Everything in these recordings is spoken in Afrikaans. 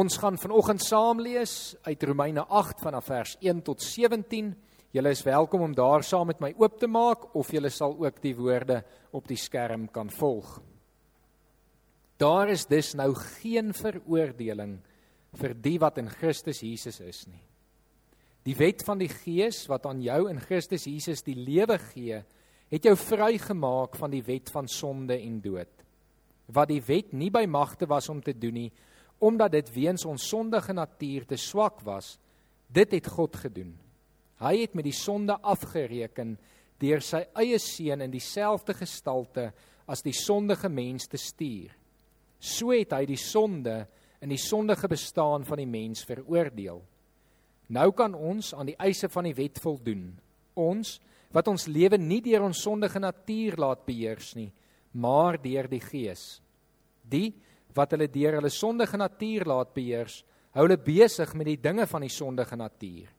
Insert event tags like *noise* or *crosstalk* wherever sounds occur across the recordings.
Ons gaan vanoggend saam lees uit Romeine 8 vanaf vers 1 tot 17. Julle is welkom om daar saam met my oop te maak of julle sal ook die woorde op die skerm kan volg. Daar is dus nou geen veroordeling vir die wat in Christus Jesus is nie. Die wet van die Gees wat aan jou in Christus Jesus die lewe gee, het jou vrygemaak van die wet van sonde en dood. Wat die wet nie by magte was om te doen nie, omdat dit weens ons sondige natuur te swak was, dit het God gedoen. Hy het met die sonde afgereken deur sy eie seun in dieselfde gestalte as die sondige mens te stuur. So het hy die sonde in die sondige bestaan van die mens veroordeel. Nou kan ons aan die eise van die wet voldoen. Ons wat ons lewe nie deur ons sondige natuur laat beheers nie, maar deur die Gees. Die wat hulle deur hulle sondige natuur laat beheers, hou hulle besig met die dinge van die sondige natuur.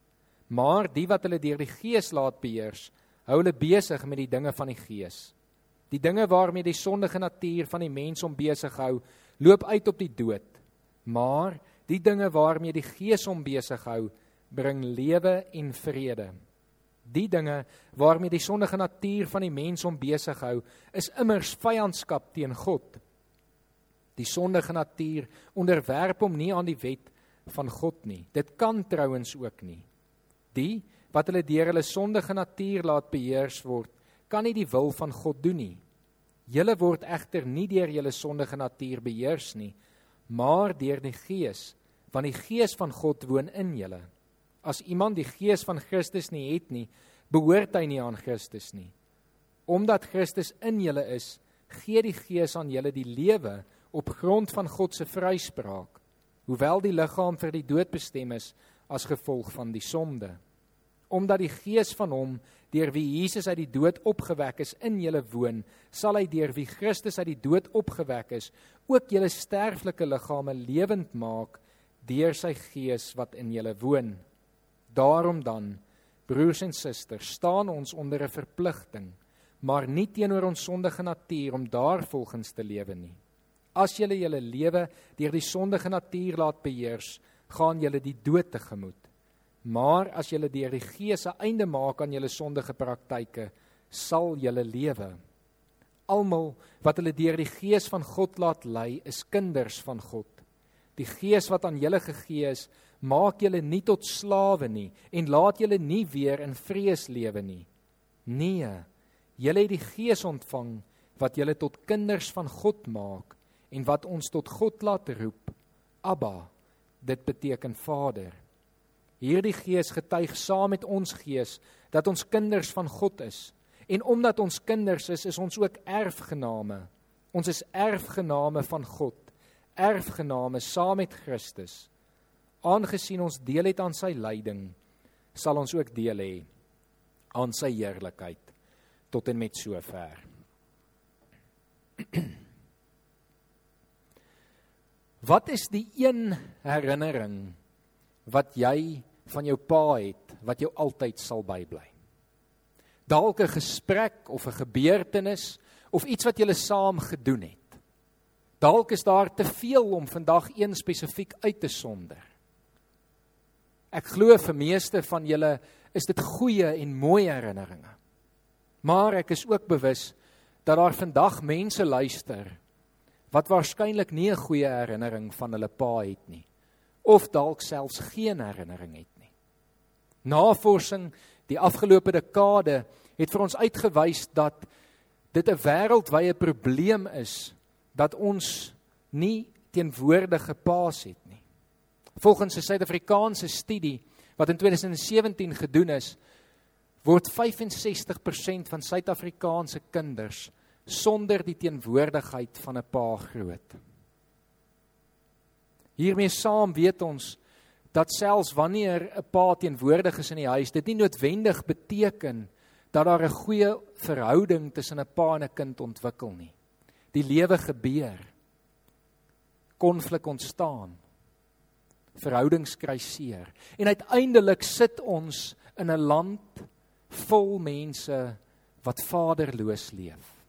Maar die wat hulle deur die Gees laat beheers, hou hulle besig met die dinge van die Gees. Die dinge waarmee die sondige natuur van die mens hom besig hou, loop uit op die dood. Maar die dinge waarmee die Gees hom besig hou, bring lewe en vrede. Die dinge waarmee die sondige natuur van die mens hom besig hou, is immers vyandskap teen God. Die sondige natuur onderwerp hom nie aan die wet van God nie. Dit kan trouens ook nie. Die wat hulle deur hulle sondige natuur laat beheers word, kan nie die wil van God doen nie. Julle word egter nie deur julle sondige natuur beheers nie, maar deur die Gees, want die Gees van God woon in julle. As iemand die Gees van Christus nie het nie, behoort hy nie aan Christus nie. Omdat Christus in julle is, gee die Gees aan julle die lewe op grond van God se vryspraak, hoewel die liggaam vir die dood bestem is as gevolg van die sonde. Omdat die gees van hom deur wie Jesus uit die dood opgewek is in julle woon, sal hy deur wie Christus uit die dood opgewek is, ook julle sterflike liggame lewend maak deur sy gees wat in julle woon. Daarom dan, broers en susters, staan ons onder 'n verpligting, maar nie teenoor ons sondige natuur om daarvolgens te lewe nie. As julle julle lewe deur die sondige natuur laat beheers, gaan julle die dood tegemoet. Maar as julle deur die Gees 'n einde maak aan julle sondige praktyke, sal julle lewe. Almal wat hulle deur die Gees van God laat lei, is kinders van God. Die Gees wat aan julle gegee is, maak julle nie tot slawe nie en laat julle nie weer in vrees lewe nie. Nee, julle het die Gees ontvang wat julle tot kinders van God maak en wat ons tot God laat roep Abba dit beteken Vader. Hierdie gees getuig saam met ons gees dat ons kinders van God is. En omdat ons kinders is is ons ook erfgename. Ons is erfgename van God erfgename saam met Christus. Aangesien ons deel het aan sy lyding sal ons ook deel hê aan sy heerlikheid. Tot en met sover *clears throat* Wat is die een herinnering wat jy van jou pa het wat jou altyd sal bybly? Dalk 'n gesprek of 'n gebeurtenis of iets wat julle saam gedoen het. Dalk is daar te veel om vandag een spesifiek uit te sonder. Ek glo vir meeste van julle is dit goeie en mooi herinneringe. Maar ek is ook bewus dat daar vandag mense luister wat waarskynlik nie 'n goeie herinnering van hulle pa het nie of dalk selfs geen herinnering het nie. Navorsing die afgelope dekade het vir ons uitgewys dat dit 'n wêreldwye probleem is dat ons nie teenwoordige paas het nie. Volgens 'n Suid-Afrikaanse studie wat in 2017 gedoen is, word 65% van Suid-Afrikaanse kinders sonder die teenwoordigheid van 'n pa groot. Hiermee saam weet ons dat selfs wanneer 'n pa teenwoordig is in die huis, dit nie noodwendig beteken dat daar 'n goeie verhouding tussen 'n pa en 'n kind ontwikkel nie. Die lewe gebeur. Konflik ontstaan. Verhoudings kry seer. En uiteindelik sit ons in 'n land vol mense wat vaderloos leef.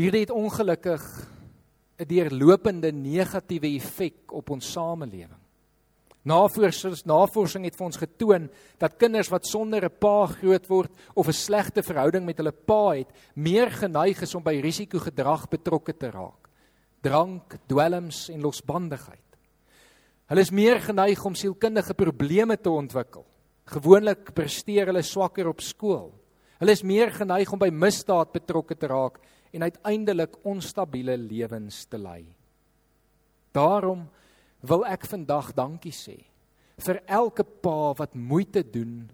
Hierdie het ongelukkig 'n deurlopende negatiewe effek op ons samelewing. Navorsers navorsing het vir ons getoon dat kinders wat sonder 'n pa groot word of 'n slegte verhouding met hulle pa het, meer geneig is om by risikogedrag betrokke te raak. Drank, dwelms en losbandigheid. Hulle is meer geneig om sielkundige probleme te ontwikkel. Gewoonlik presteer hulle swakker op skool. Hulle is meer geneig om by misdaad betrokke te raak en uiteindelik onstabiele lewens te lei. Daarom wil ek vandag dankie sê vir elke pa wat moeite doen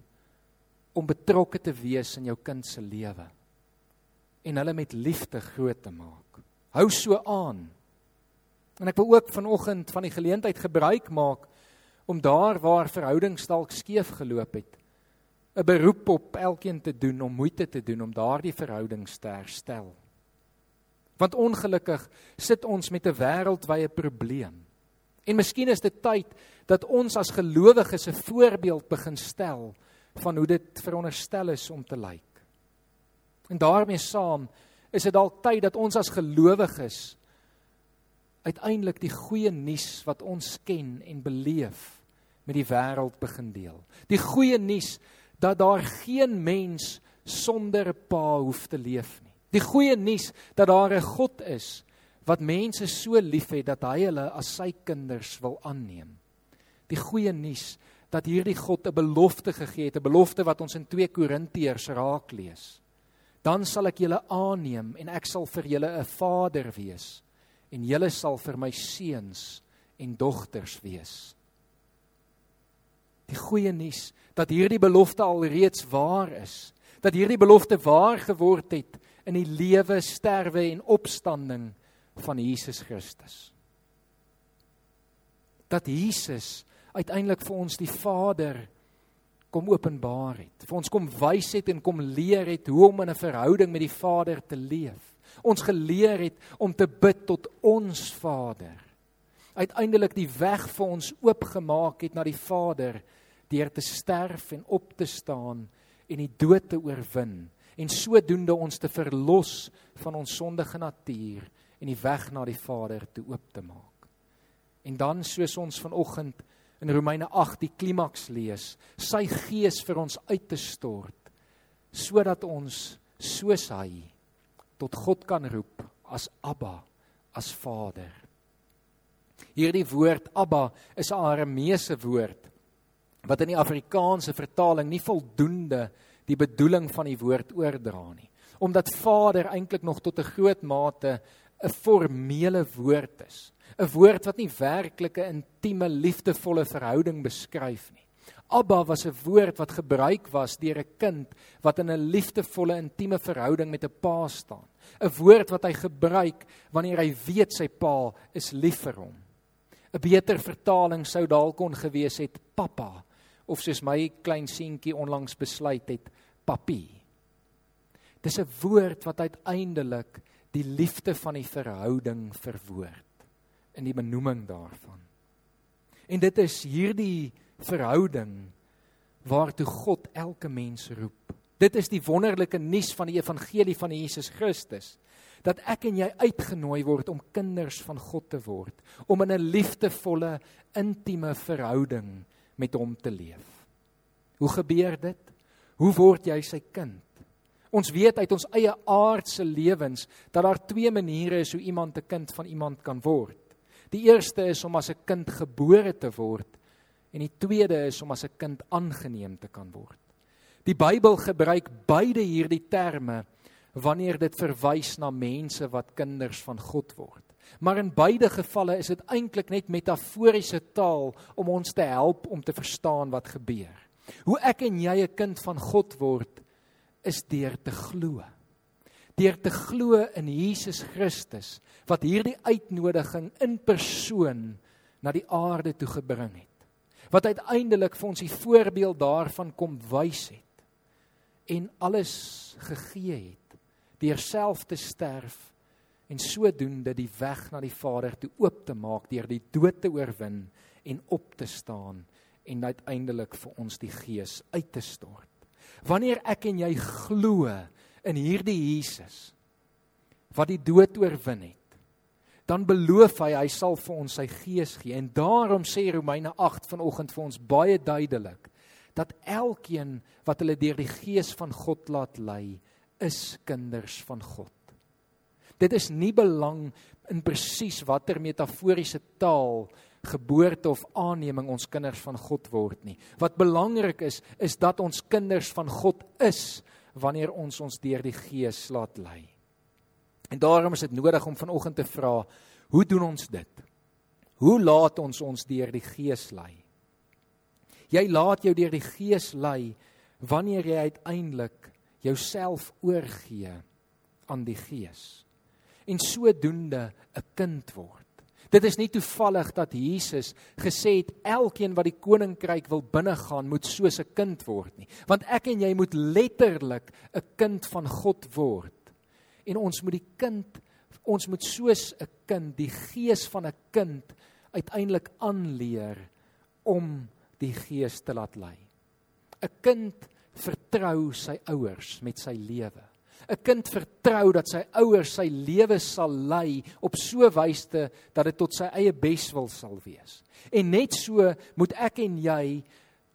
om betrokke te wees in jou kind se lewe en hulle met liefde groot te maak. Hou so aan. En ek wil ook vanoggend van die geleentheid gebruik maak om daar waar verhoudings dalk skeef geloop het, 'n beroep op elkeen te doen om moeite te doen om daardie verhoudings te herstel. Want ongelukkig sit ons met 'n wêreldwye probleem. En miskien is dit tyd dat ons as gelowiges 'n voorbeeld begin stel van hoe dit veronderstel is om te lyk. En daarmee saam is dit dalk tyd dat ons as gelowiges uiteindelik die goeie nuus wat ons ken en beleef met die wêreld begin deel. Die goeie nuus dat daar geen mens sonder 'n pa hoef te leef nie. Die goeie nuus dat daar 'n God is wat mense so liefhet dat hy hulle as sy kinders wil aanneem. Die goeie nuus dat hierdie God 'n belofte gegee het, 'n belofte wat ons in 2 Korintiërs raak lees. Dan sal ek julle aanneem en ek sal vir julle 'n vader wees en julle sal vir my seuns en dogters wees. Die goeie nuus dat hierdie belofte alreeds waar is, dat hierdie belofte waar geword het in die lewe, sterwe en opstanding van Jesus Christus. Dat Jesus uiteindelik vir ons die Vader kom openbaar het. Vir ons kom wys het en kom leer het hoe om in 'n verhouding met die Vader te leef. Ons geleer het om te bid tot ons Vader. Uiteindelik die weg vir ons oopgemaak het na die Vader deur te sterf en op te staan en die dood te oorwin en sodoende ons te verlos van ons sondige natuur en die weg na die Vader toe oop te maak. En dan soos ons vanoggend in Romeine 8 die klimaks lees, sy gees vir ons uit te stort sodat ons soos hy tot God kan roep as Abba, as Vader. Hierdie woord Abba is 'n Arameese woord wat in die Afrikaanse vertaling nie voldoende die bedoeling van die woord oordra nie. Omdat Vader eintlik nog tot 'n groot mate 'n formele woord is. 'n Woord wat nie werklike intieme liefdevolle verhouding beskryf nie. Abba was 'n woord wat gebruik was deur 'n kind wat in 'n liefdevolle intieme verhouding met 'n pa staan. 'n Woord wat hy gebruik wanneer hy weet sy pa is lief vir hom. 'n Beter vertaling sou dalk kon gewees het pappa of soos my klein seentjie onlangs besluit het, papie. Dis 'n woord wat uiteindelik die liefde van die verhouding verwoord in die benoeming daarvan. En dit is hierdie verhouding waartoe God elke mens roep. Dit is die wonderlike nuus van die evangelie van Jesus Christus dat ek en jy uitgenooi word om kinders van God te word, om in 'n liefdevolle, intieme verhouding met hom te leef. Hoe gebeur dit? Hoe word jy sy kind? Ons weet uit ons eie aardse lewens dat daar twee maniere is hoe iemand 'n kind van iemand kan word. Die eerste is om as 'n kind gebore te word en die tweede is om as 'n kind aangeneem te kan word. Die Bybel gebruik beide hierdie terme wanneer dit verwys na mense wat kinders van God word. Maar in beide gevalle is dit eintlik net metaforiese taal om ons te help om te verstaan wat gebeur. Hoe ek en jy 'n kind van God word is deur te glo. Deur te glo in Jesus Christus wat hierdie uitnodiging in persoon na die aarde toe gebring het. Wat uiteindelik vir ons die voorbeeld daarvan kom wys het en alles gegee het deur self te sterf en sodoende die weg na die Vader toe oop te maak deur die dood te oorwin en op te staan en uiteindelik vir ons die Gees uit te stort. Wanneer ek en jy glo in hierdie Jesus, wat die dood oorwin het, dan beloof hy hy sal vir ons sy gees gee. En daarom sê Romeine 8 vanoggend vir ons baie duidelik dat elkeen wat hulle deur die gees van God laat lei, is kinders van God. Dit is nie belang in presies watter metaforiese taal geboorte of aanneming ons kinders van God word nie. Wat belangrik is, is dat ons kinders van God is wanneer ons ons deur die Gees laat lei. En daarom is dit nodig om vanoggend te vra, hoe doen ons dit? Hoe laat ons ons deur die Gees lei? Jy laat jou deur die Gees lei wanneer jy uiteindelik jouself oorgee aan die Gees en sodoende 'n kind word. Dit is nie toevallig dat Jesus gesê het elkeen wat die koninkryk wil binnegaan moet soos 'n kind word nie, want ek en jy moet letterlik 'n kind van God word. En ons moet die kind ons moet soos 'n kind die gees van 'n kind uiteindelik aanleer om die gees te laat lei. 'n Kind vertrou sy ouers met sy lewe. 'n kind vertrou dat sy ouers sy lewe sal lei op so wyse dat dit tot sy eie beswil sal wees. En net so moet ek en jy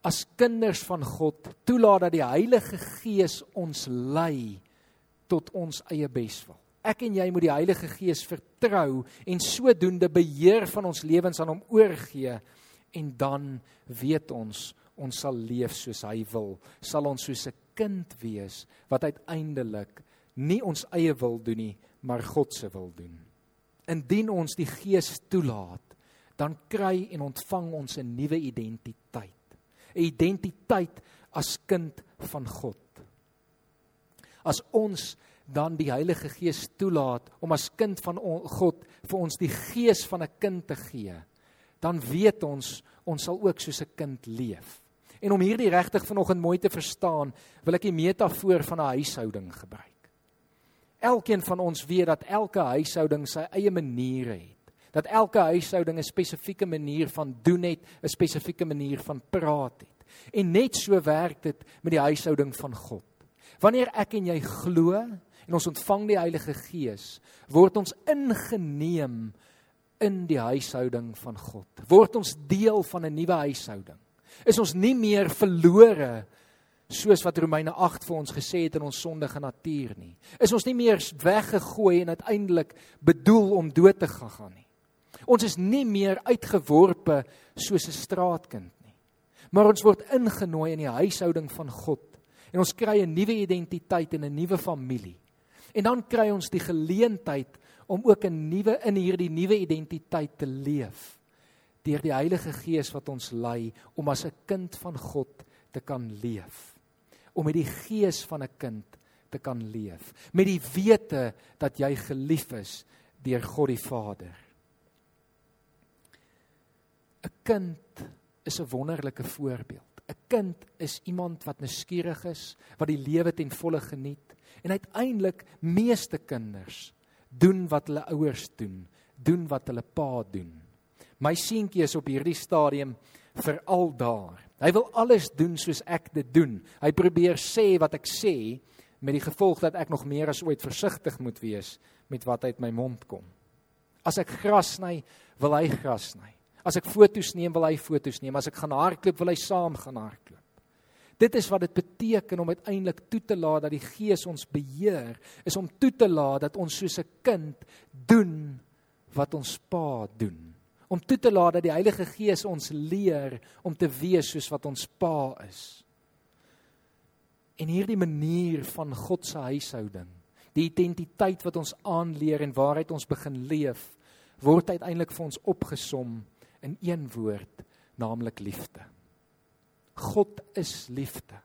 as kinders van God toelaat dat die Heilige Gees ons lei tot ons eie beswil. Ek en jy moet die Heilige Gees vertrou en sodoende beheer van ons lewens aan hom oorgee en dan weet ons ons sal leef soos hy wil. Sal ons soos 'n kind wees wat uiteindelik nie ons eie wil doen nie, maar God se wil doen. Indien ons die Gees toelaat, dan kry en ontvang ons 'n nuwe identiteit. 'n Identiteit as kind van God. As ons dan die Heilige Gees toelaat om as kind van God vir ons die gees van 'n kind te gee, dan weet ons ons sal ook soos 'n kind leef. En om hierdie regtig vanoggend mooi te verstaan, wil ek die metafoor van 'n huishouding gebruik. Elkeen van ons weet dat elke huishouding sy eie maniere het. Dat elke huishouding 'n spesifieke manier van doen het, 'n spesifieke manier van praat het. En net so werk dit met die huishouding van God. Wanneer ek en jy glo en ons ontvang die Heilige Gees, word ons ingeneem in die huishouding van God. Word ons deel van 'n nuwe huishouding is ons nie meer verlore soos wat Romeine 8 vir ons gesê het in ons sondige natuur nie. Is ons nie meer weggegooi en uiteindelik bedoel om dood te gaan nie. Ons is nie meer uitgeworpe soos 'n straatkind nie. Maar ons word ingenooi in die huishouding van God en ons kry 'n nuwe identiteit en 'n nuwe familie. En dan kry ons die geleentheid om ook 'n nuwe in hierdie nuwe identiteit te leef deur die Heilige Gees wat ons lei om as 'n kind van God te kan leef. Om met die gees van 'n kind te kan leef, met die wete dat jy geliefd is deur God die Vader. 'n Kind is 'n wonderlike voorbeeld. 'n Kind is iemand wat nuuskierig is, wat die lewe ten volle geniet en uiteindelik meeste kinders doen wat hulle ouers doen, doen wat hulle pa doen. My seentjie is op hierdie stadium veral daar. Hy wil alles doen soos ek dit doen. Hy probeer sê wat ek sê met die gevolg dat ek nog meer as ooit versigtig moet wees met wat uit my mond kom. As ek gras sny, wil hy gras sny. As ek foto's neem, wil hy foto's neem. As ek gaan hardloop, wil hy saam gaan hardloop. Dit is wat dit beteken om uiteindelik toe te laat dat die Gees ons beheer, is om toe te laat dat ons soos 'n kind doen wat ons pa doen om toe te laat dat die Heilige Gees ons leer om te wees soos wat ons Pa is. En hierdie manier van God se huishouding, die identiteit wat ons aanleer en waaruit ons begin leef, word uiteindelik vir ons opgesom in een woord, naamlik liefde. God is liefde.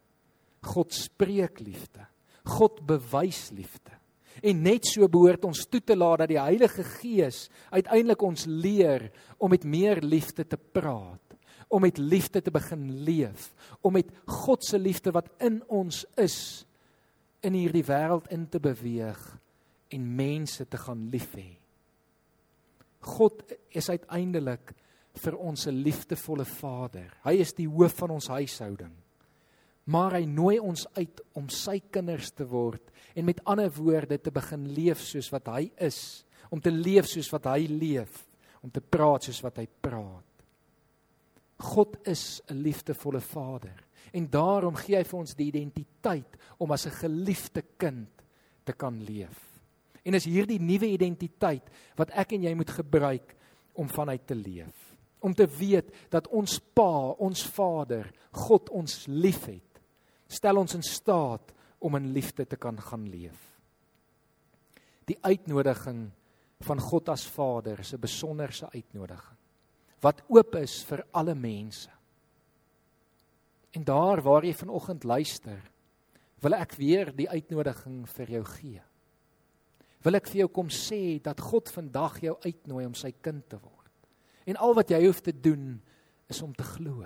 God spreek liefde. God bewys liefde. En net so behoort ons toe te laat dat die Heilige Gees uiteindelik ons leer om met meer liefde te praat, om met liefde te begin leef, om met God se liefde wat in ons is in hierdie wêreld in te beweeg en mense te gaan lief hê. God is uiteindelik vir ons 'n liefdevolle Vader. Hy is die hoof van ons huishouding. Maar hy nooi ons uit om sy kinders te word en met ander woorde te begin leef soos wat hy is, om te leef soos wat hy leef, om te praat soos wat hy praat. God is 'n liefdevolle Vader en daarom gee hy vir ons die identiteit om as 'n geliefde kind te kan leef. En is hierdie nuwe identiteit wat ek en jy moet gebruik om vanuit te leef. Om te weet dat ons Pa, ons Vader, God ons liefhet. Stel ons in staat om in liefde te kan gaan leef. Die uitnodiging van God as Vader is 'n besonderse uitnodiging wat oop is vir alle mense. En daar waar jy vanoggend luister, wil ek weer die uitnodiging vir jou gee. Wil ek vir jou kom sê dat God vandag jou uitnooi om sy kind te word. En al wat jy hoef te doen is om te glo.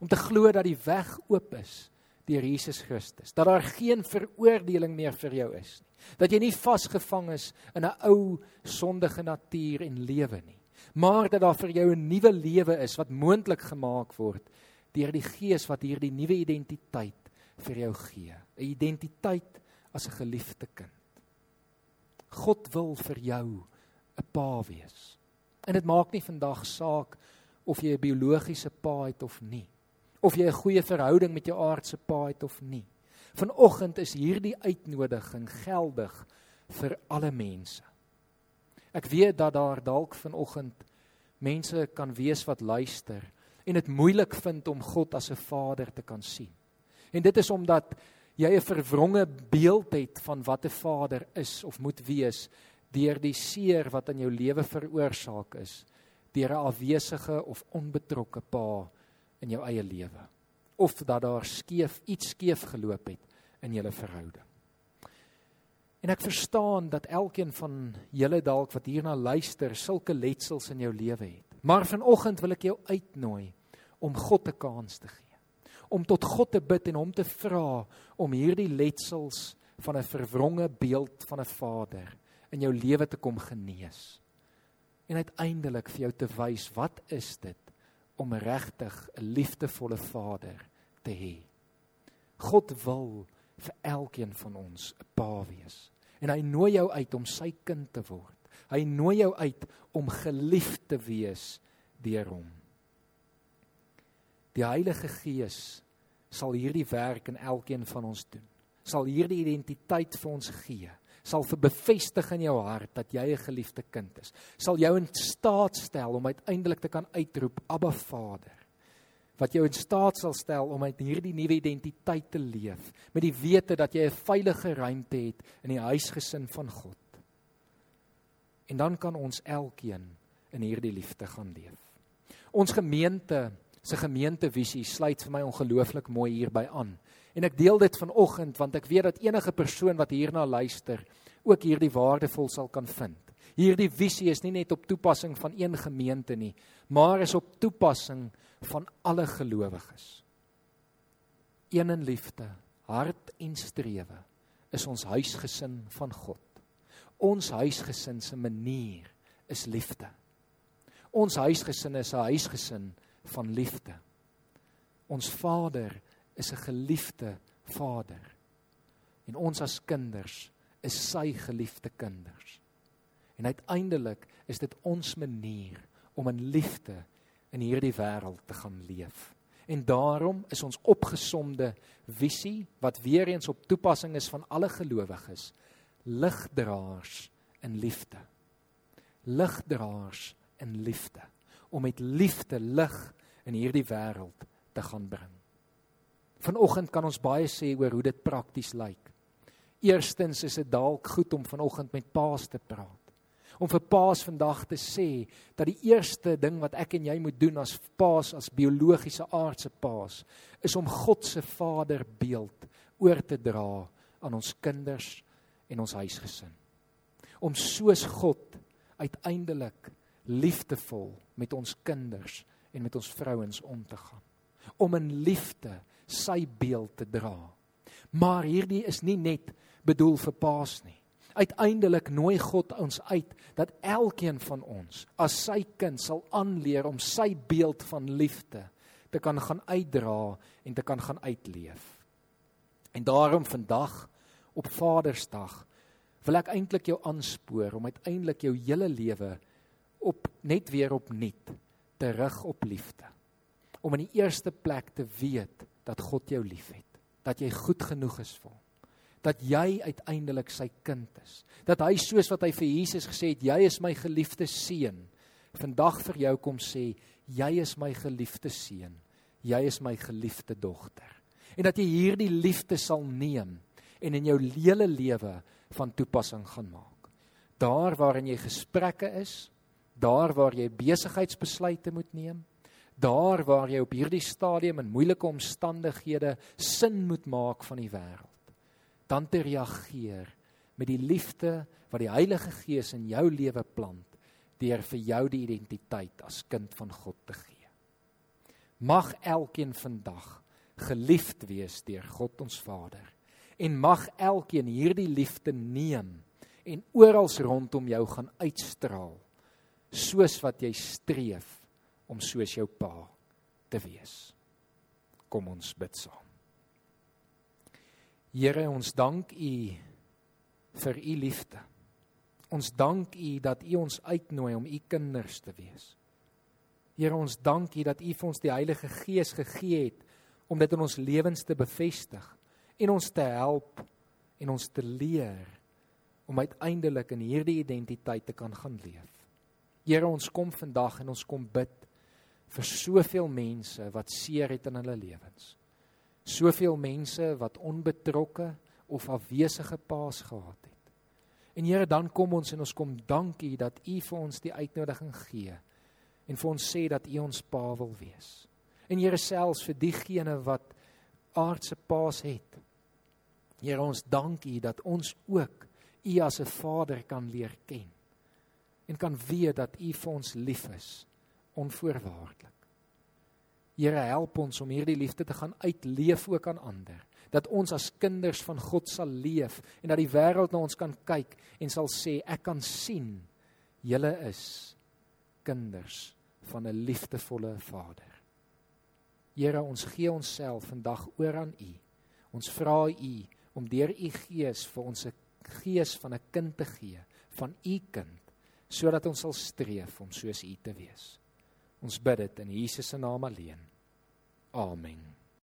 Om te glo dat die weg oop is deur Jesus Christus. Dat daar geen veroordeling meer vir jou is nie. Dat jy nie vasgevang is in 'n ou sondige natuur en lewe nie. Maar dat daar vir jou 'n nuwe lewe is wat moontlik gemaak word deur die Gees wat hierdie nuwe identiteit vir jou gee, 'n identiteit as 'n geliefde kind. God wil vir jou 'n pa wees. En dit maak nie vandag saak of jy 'n biologiese pa het of nie, of jy 'n goeie verhouding met jou aardse pa het of nie. Vanoggend is hierdie uitnodiging geldig vir alle mense. Ek weet dat daar dalk vanoggend mense kan wees wat luister en dit moeilik vind om God as 'n Vader te kan sien. En dit is omdat jy 'n verwronge beeld het van wat 'n vader is of moet wees deur die seer wat in jou lewe veroorsaak is deur 'n afwesige of onbetrokke pa in jou eie lewe of dat daar skeef iets skeef geloop het in julle verhouding. En ek verstaan dat elkeen van julle dalk wat hierna luister sulke letsels in jou lewe het. Maar vanoggend wil ek jou uitnooi om God 'n kans te gee. Om tot God te bid en hom te vra om hierdie letsels van 'n verwronge beeld van 'n Vader in jou lewe te kom genees. En uiteindelik vir jou te wys wat is dit om regtig 'n liefdevolle Vader te hê. God wil vir elkeen van ons 'n pa wees. En hy nooi jou uit om sy kind te word. Hy nooi jou uit om geliefd te wees deur hom. Die Heilige Gees sal hierdie werk in elkeen van ons doen. Sal hierdie identiteit vir ons gee. Sal bevestig in jou hart dat jy 'n geliefde kind is. Sal jou in staat stel om uiteindelik te kan uitroep Abba Vader. Wat jou in staat sal stel om uit hierdie nuwe identiteit te leef met die wete dat jy 'n veilige ruimte het in die huisgesin van God. En dan kan ons elkeen in hierdie liefde gaan leef. Ons gemeente se gemeentevisie sluit vir my ongelooflik mooi hierby aan. En ek deel dit vanoggend want ek weet dat enige persoon wat hierna luister ook hierdie waardevol sal kan vind. Hierdie visie is nie net op toepassing van een gemeente nie, maar is op toepassing van alle gelowiges. Een in liefde, hart en strewe is ons huisgesin van God. Ons huisgesin se manier is liefde. Ons huisgesin is 'n huisgesin van liefde. Ons Vader is 'n geliefde Vader. En ons as kinders is sy geliefde kinders. En uiteindelik is dit ons manier om in liefde in hierdie wêreld te gaan leef. En daarom is ons opgesomde visie wat weer eens op toepassing is van alle gelowiges, ligdraers in liefde. Ligdraers in liefde om met liefde lig in hierdie wêreld te gaan bring. Vanoggend kan ons baie sê oor hoe dit prakties lyk. Eerstens is dit dalk goed om vanoggend met paas te praat. Om vir paas vandag te sê dat die eerste ding wat ek en jy moet doen as paas as biologiese aardse paas is om God se vaderbeeld oor te dra aan ons kinders en ons huisgesin. Om soos God uiteindelik liefdevol met ons kinders en met ons vrouens om te gaan. Om in liefde sy beeld te dra. Maar hierdie is nie net bedoel vir paas nie. Uiteindelik nooi God ons uit dat elkeen van ons as sy kind sal aanleer om sy beeld van liefde te kan gaan uitdra en te kan gaan uitleef. En daarom vandag op Vadersdag wil ek eintlik jou aanspoor om uiteindelik jou hele lewe op net weer opnuut terug op liefde. Om in die eerste plek te weet dat God jou liefhet, dat jy goed genoeg is vir hom dat jy uiteindelik sy kind is. Dat hy soos wat hy vir Jesus gesê het, jy is my geliefde seun, vandag vir jou kom sê, jy is my geliefde seun, jy is my geliefde dogter. En dat jy hierdie liefde sal neem en in jou hele lewe van toepassing gaan maak. Daar waarin jy gesprekke is, daar waar jy besigheidsbesluite moet neem, daar waar jy op hierdie stadium in moeilike omstandighede sin moet maak van die wêreld, dan te reageer met die liefde wat die Heilige Gees in jou lewe plant deur vir jou die identiteit as kind van God te gee. Mag elkeen vandag geliefd wees deur God ons Vader en mag elkeen hierdie liefde neem en oral rondom jou gaan uitstraal soos wat jy streef om soos jou pa te wees. Kom ons bid saam. Here, ons dank U vir U liefde. Ons dank U dat U ons uitnooi om U kinders te wees. Here, ons dank U dat U vir ons die Heilige Gees gegee het om dit in ons lewens te bevestig en ons te help en ons te leer om uiteindelik in hierdie identiteit te kan gaan leef. Here ons kom vandag en ons kom bid vir soveel mense wat seer het in hulle lewens. Soveel mense wat onbetrokke of afwesige paas gehad het. En Here dan kom ons en ons kom dankie dat U vir ons die uitnodiging gee en vir ons sê dat U ons pa wil wees. En Here selfs vir diegene wat aardse paas het. Here ons dankie dat ons ook U as 'n Vader kan leer ken en kan weet dat U vir ons lief is onvoorwaardelik. Here help ons om hierdie liefde te gaan uitleef ook aan ander. Dat ons as kinders van God sal leef en dat die wêreld na ons kan kyk en sal sê ek kan sien julle is kinders van 'n liefdevolle Vader. Here, ons gee onsself vandag oor aan U. Ons vra U om deur U Gees vir ons 'n gees van 'n kind te gee, van U kind sodat ons sal streef om soos U te wees. Ons bid dit in Jesus se naam alleen. Amen.